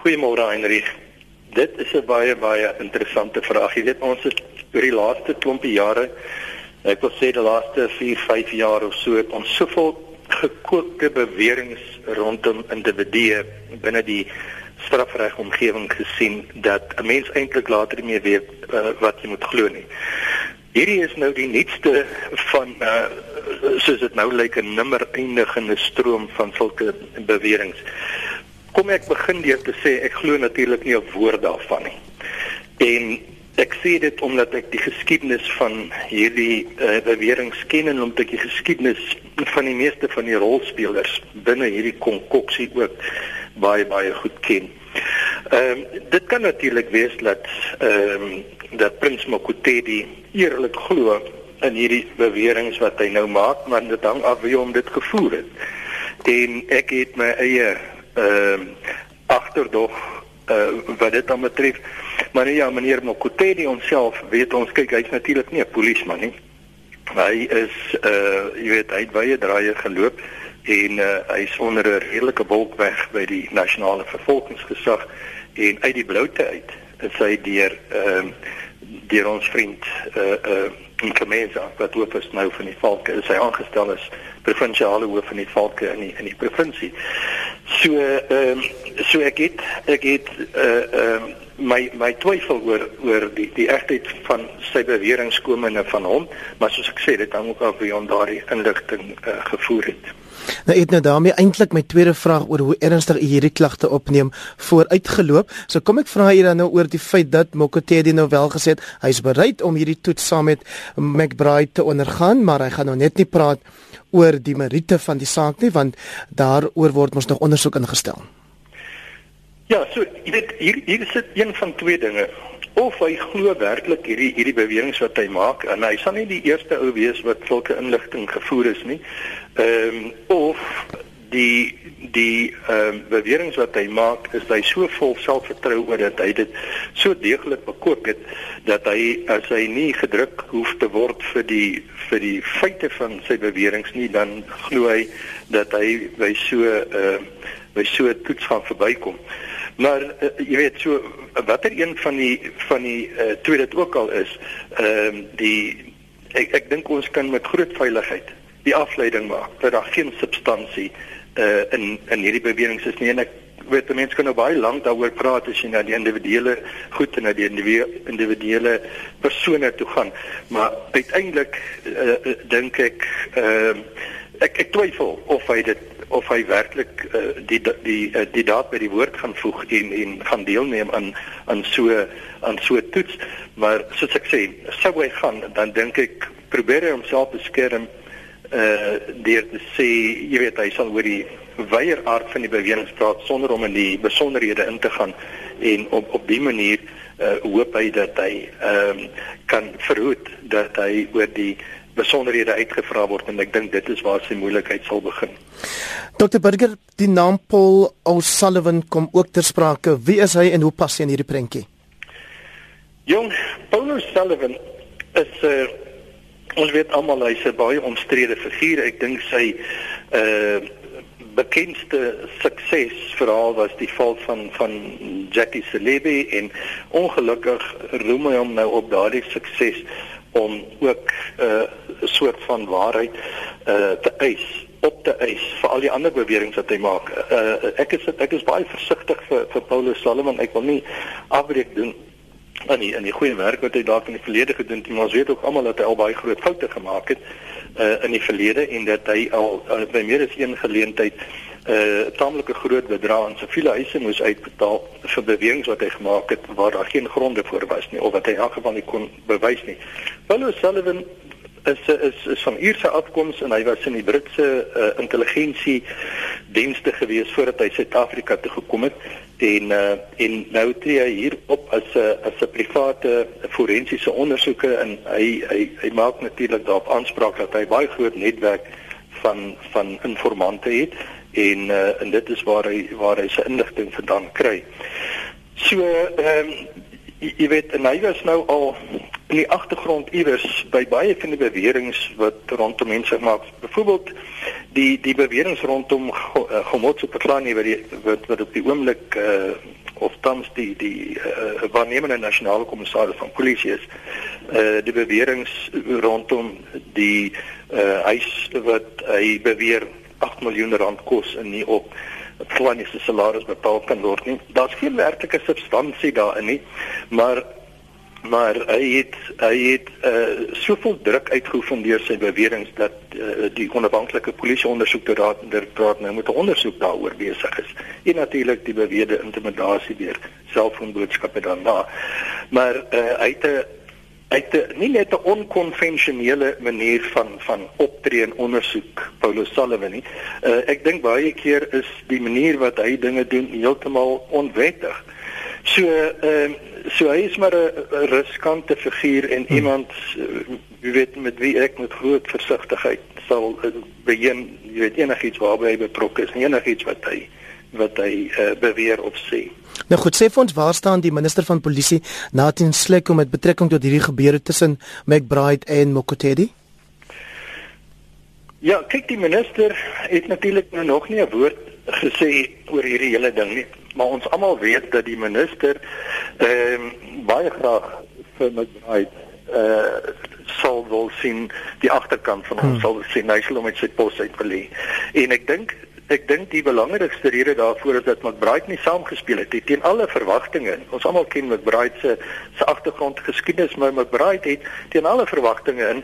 Goeiemôre Heinrich. Dit is 'n baie baie interessante vraag. Jy weet ons het oor die laaste klompie jare, ek wil sê die laaste 4, 5 jaar of so, ons soveel gekookte beweringe rondom individue binne die strafreg omgewing gesien dat 'n mens eintlik later nie meer weet uh, wat jy moet glo nie. Hierdie is nou die nuutste van uh, soos dit nou lyk 'n nimmer eindigende stroom van sulke beweringe. Kom ek begin deur te sê ek glo natuurlik nie 'n woord daarvan nie. En ek sê dit omdat ek die geskiedenis van hierdie uh, beweringe ken en omdat ek die geskiedenis van die meeste van die rolspelers binne hierdie konkoksie ook baie baie goed ken. Ehm um, dit kan natuurlik wees dat ehm um, dat Prins Mokotedi eerlik glo in hierdie beweringe wat hy nou maak, maar dit hang af wie hom dit gevoer het. En ek het my eie ehm uh, agterdog uh, wat dit dan betref. Maar nee, ja, meneer Mokotedi onsself weet ons kyk hy's natuurlik nie 'n polisieman nie. Hy is uh jy weet baie draaie geloop en uh, hy is onder 'n redelike wolk weg by die nasionale vervolgingsgesag en uit die bloute uit is hy deur ehm uh, deur ons vriend uh uh in Kemesa wat hoof is nou van die Valke is hy aangestel as provinsiale hoof van die Valke in die in die provinsie. So ehm um, so ek het ek het uh ehm uh, my my twyfel oor oor die die egtheid van sy beweringe komende van hom, maar soos ek sê dit hang ook af wie hom daardie inligting uh, gevoer het. Nou het nou daarmee eintlik my tweede vraag oor hoe ernstig u hierdie klagte opneem vooruitgeloop. So kom ek vra hier dan nou oor die feit dat Mokotedi nou wel gesê het hy's bereid om hierdie toets saam met McBride te ondergaan, maar hy gaan nou net nie praat oor die meriete van die saak nie want daaroor word mos nog ondersoek ingestel. Ja, so jy weet hier hier sit een van twee dinge. Of hy glo werklik hierdie hierdie beweringe wat hy maak en hy sal nie die eerste ou wees wat sulke inligting gevoer is nie. Ehm um, of die die ehm um, beweringe wat hy maak is hy so vol selfvertroue oor dat hy dit so deeglik bekoop het dat hy as hy nie gedruk hoef te word vir die vir die feite van sy beweringe nie dan glo hy dat hy by so ehm uh, by so 'n toets gaan verbykom. Maar uh, jy weet so watter een van die van die uh, twee dit ook al is, ehm uh, die ek ek dink ons kan met groot veiligheid die afleiding maak dat daar geen substansie uh, in in hierdie bewegings is nie. En ek weet mense kan nou baie lank daaroor praat as jy na die individuele goed en na die individuele persone toe gaan. Maar uiteindelik uh, dink ek uh, ek ek twyfel of hy dit of hy werklik uh, die die uh, die daad by die woord gaan voeg en en gaan deelneem aan aan so aan so toets. Maar soos ek sê sou hy gaan dan dink ek probeer hy homself beskerm uh deur te sê jy weet hy sal oor die weier aard van die bewegings praat sonder om in die besonderhede in te gaan. En op op die manier uh hoop hy dat hy ehm um, kan verhoed dat hy oor die besonderhede uitgevra word en ek dink dit is waar sy moeilikheid sal begin. Dr Burger, die naam Paul O'Sullivan kom ook ter sprake. Wie is hy en hoe pas hy in hierdie prentjie? Jong, Paul O'Sullivan is 'n uh, ons weet almal hy's 'n baie omstrede figuur. Ek dink sy uh bekendste suksesverhaal was die val van van Jackie Celebi en ongelukkig roem hy hom nou op daardie sukses om ook 'n uh, soort van waarheid uh te eis op te eis vir al die ander beweringe wat hy maak. Uh ek is ek is baie versigtig vir vir Paulus Solomon. Ek wil nie afbreek doen aan die in die goeie werk wat hy dalk in die verlede gedoen het. Maar ons weet ook almal dat hy al baie groot foute gemaak het uh in die verlede en dat hy al uh, by meer as een geleentheid 'n uh, taamlike groot bedrag aan siviele eise moes uitbetaal vir beweringe wat hy gemaak het waar daar geen gronde voor was nie of wat hy in elk geval nie kon bewys nie. Paulus Sullivan is is is van Ierse afkoms en hy was in die Britse uh, intelligensie dienste gewees voordat hy Suid-Afrika toe gekom het en uh, en nou tree hy hier op as 'n as 'n private forensiese ondersoeker en hy hy hy maak natuurlik daarop aanspraak dat hy baie groot netwerk van van informante het en uh, en dit is waar hy waar hy sy inligting vandaan kry. So ehm um, jy weet en hy was nou al in die agtergrond iewers by baie van die beweringe wat rondom mense maak. Byvoorbeeld die die beweringe rondom Gomotso Petlani wat die wat wat op die oomblik uh, of tans die die uh, waarnemende nasionale kommissaris van polisie is. Uh, die beweringe rondom die uh, huis wat hy beweer 8 miljoen rand kos en nie op Petlani se salaris betaal kan word nie. Daar's geen werklike substansie daarin nie, maar maar hy het hy het uh soveel druk uitgeoefen deur sy beweringe dat uh, die onafhanklike polisieondersoektoraat inderdaad nou met 'n ondersoek daaroor besig is. En natuurlik die beweerde intimidasie deur selfoonboodskappe dan daar. Maar uh hy het 'n hy het nie net 'n onkonvensionele manier van van optree en ondersoek Paulus Sullivan nie. Uh ek dink baie keer is die manier wat hy dinge doen heeltemal onwettig. So ehm uh, so hy is maar 'n riskante figuur en hmm. iemand eh, jy weet met wie ek met groot versigtigheid sal uh, begin jy weet enigiets waarby hy betrokke is enigiets wat hy wat hy uh, beweer of sê Nou goed, sê vir ons waar staan die minister van polisie Nathan Slek om met betrekking tot hierdie gebeure tussen McBride en Mokotedi? Ja, kyk die minister het natuurlik nou nog nie 'n woord gesê oor hierdie hele ding nie maar ons almal weet dat die minister ehm uh, baie graag vir McBride eh uh, sal wil sien die agterkant van hom hmm. sal sien hy sal hom met sy pos uitgelê. En ek dink ek dink die belangrikste rede daarvoor is dat McBride nie saamgespeel het nie teen alle verwagtinge. Ons almal ken McBride se se agtergrond geskiedenis, maar McBride het teen alle verwagtinge in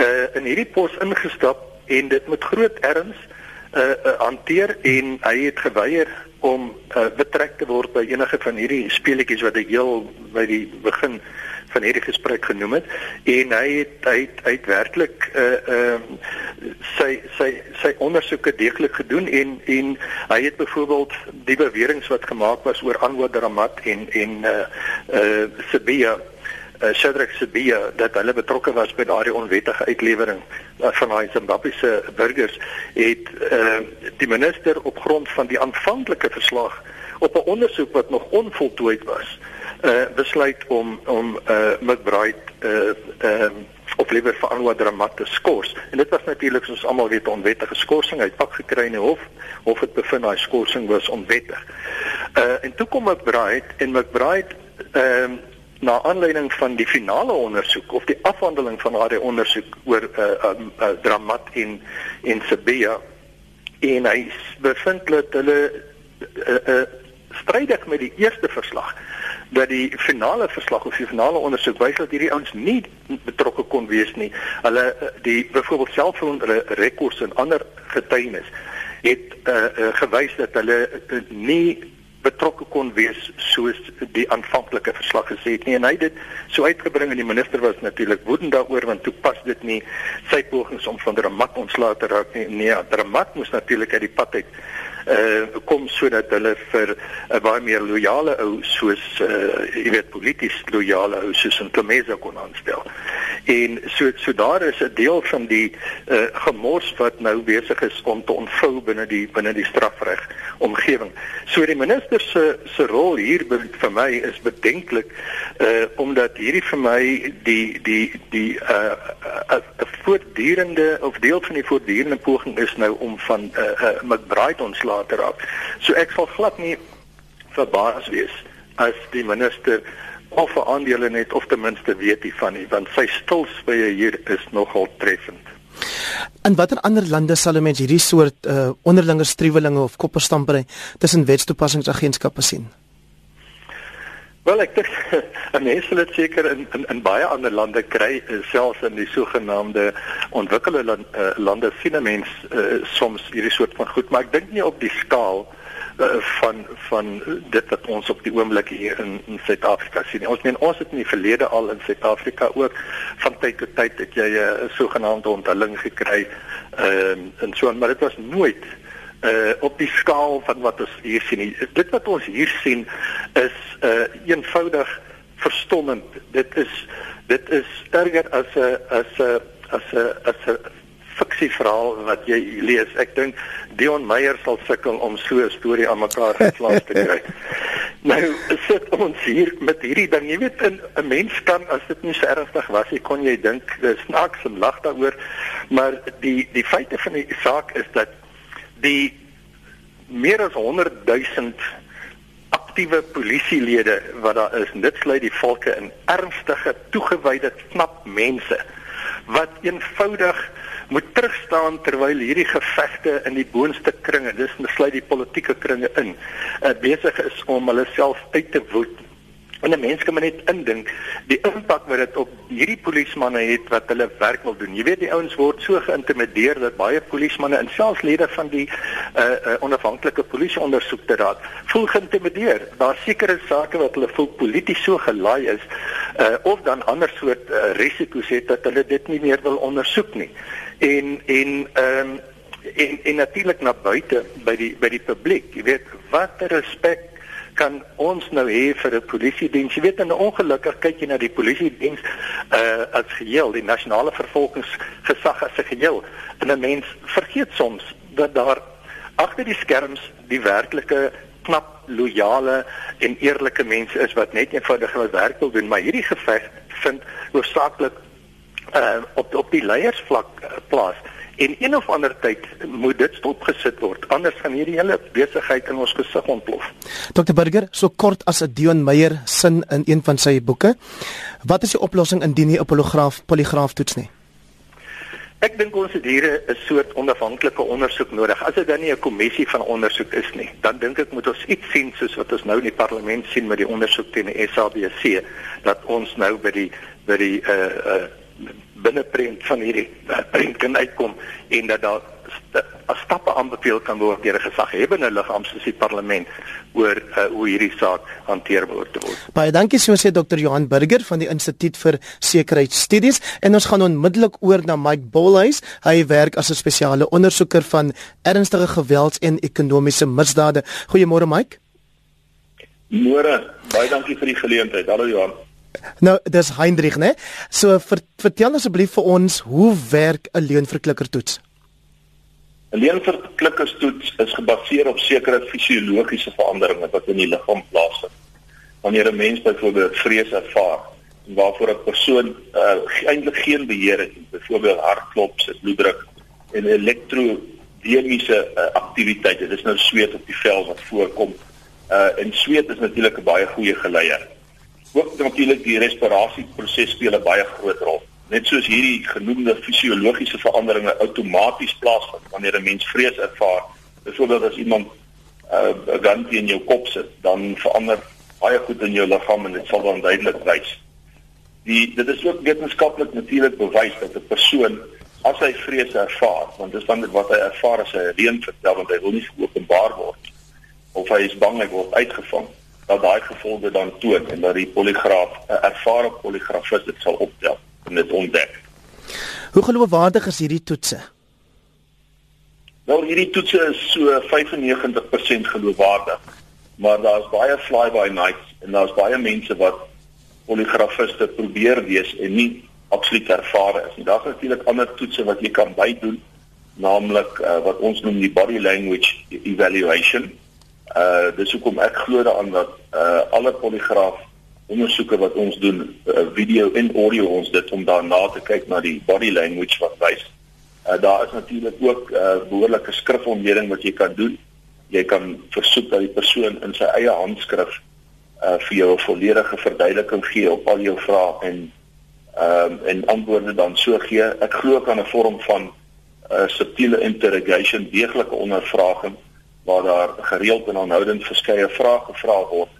uh, in hierdie pos ingestap en dit met groot erns eh uh, hanteer en hy het geweier om uh, betrek te word by enige van hierdie speletjies wat ek heel by die begin van hierdie gesprek genoem het en hy het hy het, het werklik uh ehm uh, sy sy sy ondersoeke deeglik gedoen en en hy het byvoorbeeld die beweringe wat gemaak was oor Anwar Dramat en en uh uh Sibia uh, Shadrack Sibia dat hulle betrokke was by daardie onwettige uitlewering uh, van daai Zimbabwese burgers het uh, die minister op grond van die aanvanklike verslag op 'n ondersoek wat nog onvoltooid was uh, besluit om om uh, McBride uh, uh, of liewer vir Anwar Dramat te skors. En dit was natuurlik soos almal weet 'n onwettige skorsing. Hy het pak gekry in die hof of dit bevind daai skorsing was onwettig. Uh en toe kom McBride en McBride ehm uh, na aanleiding van die finale ondersoek of die afhandeling van daardie ondersoek oor uh, uh, uh, dramat in in Sibia en hy bevind dat hulle uh, uh, strydig met die eerste verslag dat die finale verslag of die finale ondersoek wys dat hierdie ouens nie betrokke kon wees nie. Hulle die byvoorbeeld selfoon rekords en ander getuienis het uh, uh, gewys dat hulle uh, nie betrokke kon wees soos die aanvanklike verslag gesê het nie en hy het dit so uitgebring en die minister was natuurlik woedend daaroor want toe pas dit nie sy pogings om van Dramat ontslae te raak nie nee Dramat moes natuurlik uit die pad uit uh kom sodat hulle vir 'n uh, baie meer loyale ou soos uh jy weet polities loyale ou soos Ntomeza kon aanstel. En so so daar is 'n deel van die uh gemors wat nou besig is om te ontvou binne die binne die strafreg omgewing. So die minister se se rol hier vir my is bedenklik uh omdat hierdie vir my die die die uh 'n voortdurende of deel van die voortdurende poging is nou om van uh, uh McBride ontslae later af. So ek sal glad nie verbaas wees as die minister of 'n aandele net of ten minste weet hiervan nie want sy stilswye hier is nogal treffend. In watter ander lande sal mense hierdie soort uh, onderlinge striwelinge of kopperstampery tussen wetstoepassingsagentskappe sien? Wel ek dink 'n mens sal dit seker in, in in baie ander lande kry, eh, selfs in die sogenaamde ontwikkelde land, uh, lande sien 'n mens uh, soms hierdie soort van goed, maar ek dink nie op die skaal uh, van van dit wat ons op die oomblik hier in in Suid-Afrika sien. Ons meen ons het in die verlede al in Suid-Afrika ook van tyd tot tyd het jy 'n uh, sogenaamde onthulling gekry, ehm uh, en so maar dit was nooit uh op die skaal van wat ons hier sien. Dit wat ons hier sien is uh eenvoudig verstommend. Dit is dit is erger as 'n as 'n as 'n as 'n fiksieverhaal wat jy lees. Ek dink Dion Meyer sal sukkel om so 'n storie aan mekaar geplaas te kry. Nou sit ons hier met hierdie ding. Jy weet 'n mens kan as dit nie so ernstig was nie, kon jy dink dis snaaks en lag daaroor. Maar die die feite van die saak is dat die meer as 100 000 aktiewe polisielede wat daar is, dit sluit die volke in ernstige, toegewyde, knap mense wat eenvoudig moet terugstaan terwyl hierdie gevegte in die boonste kringe, dis besluit die politieke kringe in, uh, besig is om hulle self uit te woed. En 'n mens kan maar net indink die impak wat dit op hierdie polismanne het wat hulle werk wil doen. Jy weet die ouens word so geïntimideer dat baie polismanne en selfs lede van die uh, uh onafhanklike polisieondersoekte raad voel geïntimideer. Daar sekerre sake wat hulle voel polities so gelaai is uh of dan ander soort uh, risiko's het dat hulle dit nie meer wil ondersoek nie en en ehm um, en en natuurlik na buite by die by die publiek. Jy weet watter respek kan ons nou hê vir 'n polisiediens? Jy weet in 'n ongelukkig kyk jy na die polisiediens uh as geheel, die nasionale vervolgingsgesag as 'n geheel. En 'n mens vergeet soms dat daar agter die skerms die werklike knap loyale en eerlike mense is wat net eenvoudig hulle werk wil doen, maar hierdie geveg vind hoofsaaklik uh, op op die leiersvlak uh, plaas en een of ander tyd moet dit stopgesit word anders gaan hierdie hele besigheid in ons gesig ontplof. Dr Burger, so kort as 'n Dion Meyer sin in een van sy boeke, wat is die oplossing indien nie 'n poligraaf poligraaf toets nie? Ek dink ons het hier 'n soort onafhanklike ondersoek nodig. As dit dan nie 'n kommissie van ondersoek is nie, dan dink ek moet ons iets sien soos wat ons nou in die parlement sien met die ondersoek teen die SABC dat ons nou by die by die uh uh binneprent van hierdie uh, prent kan uitkom en dat daar as stappe aanbeveel kan word deur 'n gesaghebende liggaam soos die parlement oor uh, hoe hierdie saak hanteer behoort te word. Baie dankie so sê Dr. Johan Burger van die Instituut vir Sekuriteitsstudies en ons gaan onmiddellik oor na Mike Bolhuis. Hy werk as 'n spesiale ondersoeker van ernstige gewelds- en ekonomiese misdade. Goeiemôre Mike. Môre. Baie dankie vir die geleentheid. Hallo Johan. Nou, dis Hendrik, né? So ver, vertel asseblief vir ons hoe werk 'n leunverklikkertoets? 'n Leunverklikkertoets is gebaseer op sekere fisiologiese veranderinge wat in die liggaam plaasvind. Wanneer 'n mens byvoorbeeld vrees ervaar waarvoor 'n persoon uh, eintlik geen beheer het, byvoorbeeld hartklop, sy bloeddruk en elektrodinamiese uh, aktiwiteite, dis nou sweet op die vel wat voorkom. Uh en sweet is natuurlik 'n baie goeie geleier ook natuurlik die respirasieproses speel 'n baie groot rol. Net soos hierdie genoemde fisiologiese veranderinge outomaties plaasvind wanneer 'n mens vrees ervaar, byvoorbeeld as iemand 'n uh, gun in jou kop sit, dan verander baie goed in jou liggaam en dit sal dan duidelik wys. Die dit is ook wetenskaplik natuurlik bewys dat 'n persoon as hy vrees ervaar, want dis dan wat hy ervaar as hy reën vertel want hy wil nie geopenbaar word of hy is bang hy word uitgevang dat daai gevolge dan toon en dat die poligraaf 'n ervare poligrafist dit sal optel en dit ontdek. Hoe geloofwaardig is hierdie toetse? Nou hierdie toetse is so 95% geloofwaardig, maar daar's baie fly by night en daar's baie mense wat poligrafiste probeer wees en nie absoluut ervare is nie. Daar's natuurlik ander toetse wat jy kan bydoen, naamlik uh, wat ons noem die body language evaluation Uh dis hoekom ek glo daaraan dat uh alle poligraaf ondersoeke wat ons doen, uh, video en audio ons dit om daarna te kyk na die body language wat wys. Uh daar is natuurlik ook uh behoorlike skrifomleding wat jy kan doen. Jy kan versoek dat die persoon in sy eie handskrif uh vir jou 'n volledige verduideliking gee op al jou vrae en ehm uh, en antwoorde dan so gee. Ek glo kan 'n vorm van uh subtiele interrogation, deeglike ondervraging waar daar gereeld en aanhoudend verskeie vrae gevra word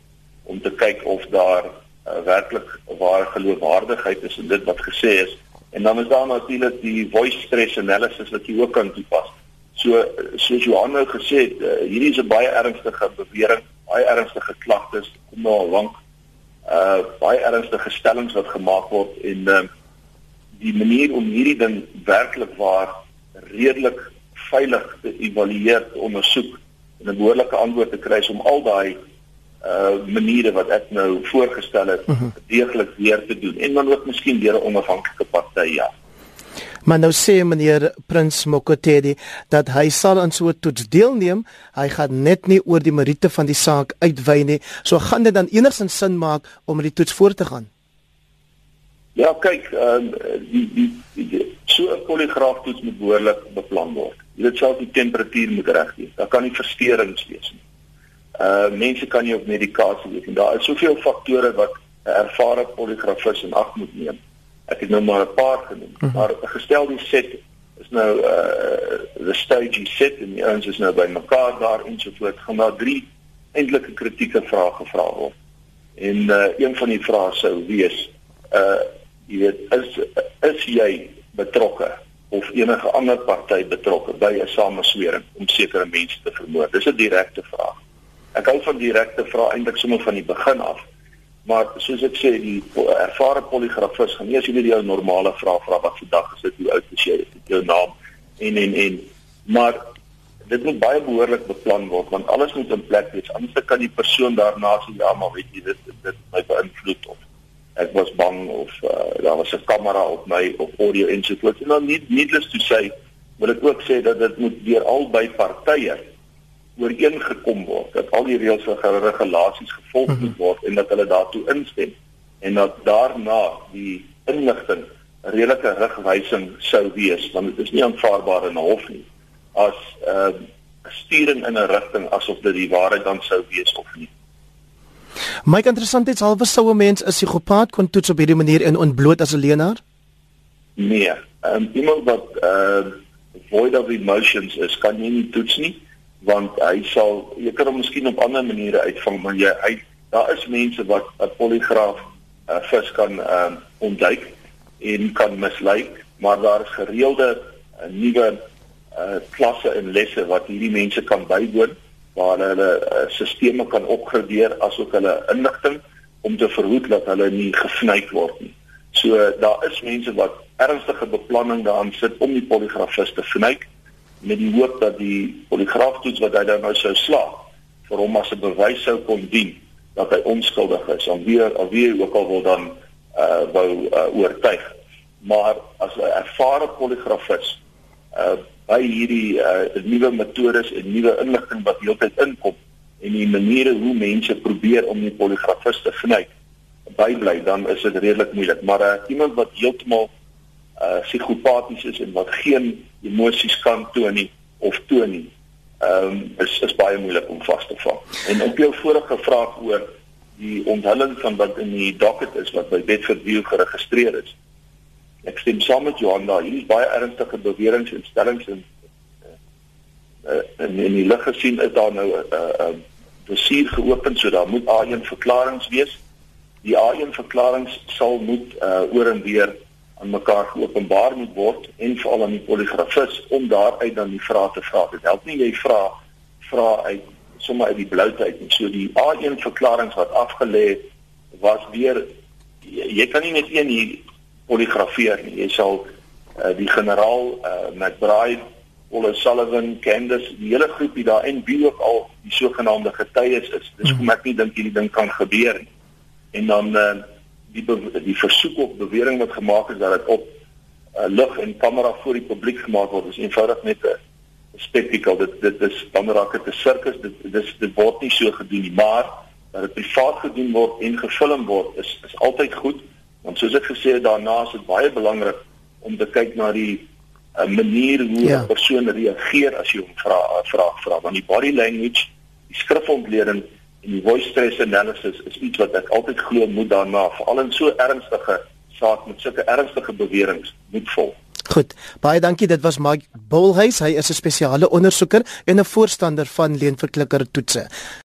om te kyk of daar uh, werklik ware geloofwaardigheid is in dit wat gesê is en dan is daar natuurlik die voice stress analysis wat jy ook kan toepas. So soos Johan nou gesê het, uh, hierdie is 'n baie ernstige bewering, baie ernstige klagtes kom nou al lank. Uh baie ernstige stellings wat gemaak word en uh, die manier om hierdie ding werklik waar redelik veilig te evalueer, te ondersoek en 'n behoorlike antwoord te kry om al daai uh maniere wat ek nou voorgestel het uh mhm. -huh. deeglik weer te doen en dan ook miskien deur 'n onafhanklike party ja. Maar nou sê meneer Prins Mokotedi dat hy sal aan so 'n toets deelneem. Hy gaan net nie oor die meriete van die saak uitwy nie. So gaan dit dan enigsins sin maak om met die toets voort te gaan. Ja, kyk, uh, die, die die so 'n poligraaf toets moet behoorlik beplan word. Jy weet self die temperatuur moet reg wees. Daar kan nie versteurings wees nie. Uh mense kan nie op medikasie wees en daar is soveel faktore wat 'n ervare poligrafis in ag moet neem ek het nou maar 'n paar genoem mm -hmm. maar gestel die set is nou uh the stage set en die ouens is nou by mekaar daar en so voort gaan daar drie eintlike kritieke vrae gevra word en uh een van die vrae sou wees uh jy weet is is jy betrokke of enige ander party betrokke by 'n sameswering om sekere mense te vermoor dis 'n direkte vraag ek hou van direkte vrae eintlik sommer van die begin af Maar soos ek sê, die ervare poligrafis gaan nie as jy net jou normale vrae vra wat vandag is dit hoe oud is jy, jou naam en en en maar dit moet baie behoorlik beplan word want alles moet in plek wees. Anders kan die persoon daarna sê ja, maar weet jy dit dit my beïnvloed of ek was bang of uh, daar was 'n kamera op my of audio ensovoorts. En dan nie needless to say wil ek ook sê dat dit moet deur albei partye ooreengekom word dat al die reëls en regulasies gevolg mhm. moet word en dat hulle daartoe instem en dat daarna die inligting redelike rigwysing sou wees want dit is nie aanvaarbaar in 'n hof nie as 'n uh, sturing in 'n rigting asof dit die waarheid dan sou wees of nie. My interessant is alwe sou 'n mens 'n psigopaat kon toets op hierdie manier en ontbloot as 'n leenaar? Nee, um, iemand wat uh void of emotions is, kan jy nie toets nie want hy sal jy kan hom miskien op ander maniere uitvang maar jy hy daar is mense wat 'n poligraaf uh, vis kan um, ontduik en kan mislei maar daar is gereelde uh, nuwe uh, klasse en lesse wat hierdie mense kan bywoon waar hulle uh, sisteme kan opgradeer asook hulle inligting om te verhoed dat hulle nie gesnyk word nie. So daar is mense wat ernstige beplanning daaraan sit om die poligrafis te vernyk met die hoop dat die poligraaftoets wat hy dan nou sou slaag vir hom as 'n bewys sou kon dien dat hy onskuldig is om weer of wie ook al wil dan uh wou uh, oortuig maar as 'n ervare poligrafis uh by hierdie uh nuwe metodes en nuwe inligting wat heeltyd inkom en die maniere hoe mense probeer om die poligrafis te verny bybly dan is dit redelik moeilik maar uh, iemand wat heeltemal uh psigopaties is en wat geen emosies kan toon nie of toon nie. Ehm um, is is baie moeilik om vas te vang. En op jou vorige vraag oor die onthulling van wat in die docket is wat by Bedford View geregistreer is. Ek stem saam met Johan daar. Hier is baie ernstige beweringe en stellings en uh, en in die lig gesien is daar nou 'n uh, 'n uh, dossier geopen so daar moet A1 verklaringe wees. Die A1 verklaringe sal moet uh, oor en weer aan mekaar geopenbaar moet word en veral aan die poligrafis om daaruit dan die vrae te vra. Dit help nie jy vra vra uit sommer uit die bloute uit nie. So die A1 verklaringe wat afgelê was weer jy, jy kan nie net een hier poligrafeer nie. Jy sal uh, die generaal uh, McBride Ole Sullivan, Candice, die hele groepie daar en wie ook al die sogenaamde getuies is. Dis hoekom ek nie dink hierdie ding kan gebeur nie. En dan uh, die die versoek op bewering wat gemaak is dat dit op uh, lig en kamera voor die publiek gemaak word is eenvoudig net 'n spektakel dit dit is dan raak dit 'n sirkus dit dis dit word nie so gedoen nie maar dat dit privaat gedoen word en gefilm word is is altyd goed want soos ek gesê het daarna is dit baie belangrik om te kyk na die uh, manier hoe 'n ja. persoon reageer as jy hom vra 'n vraag vra want die body language die skrifontleding en die voice stress analysis is iets wat ek altyd glo moet daarna veral in so ernstige saak met sulke ernstige beweringe moet volg. Goed. Baie dankie. Dit was Mike Bolhuis. Hy is 'n spesiale ondersoeker en 'n voorstander van leenverklikker toetse.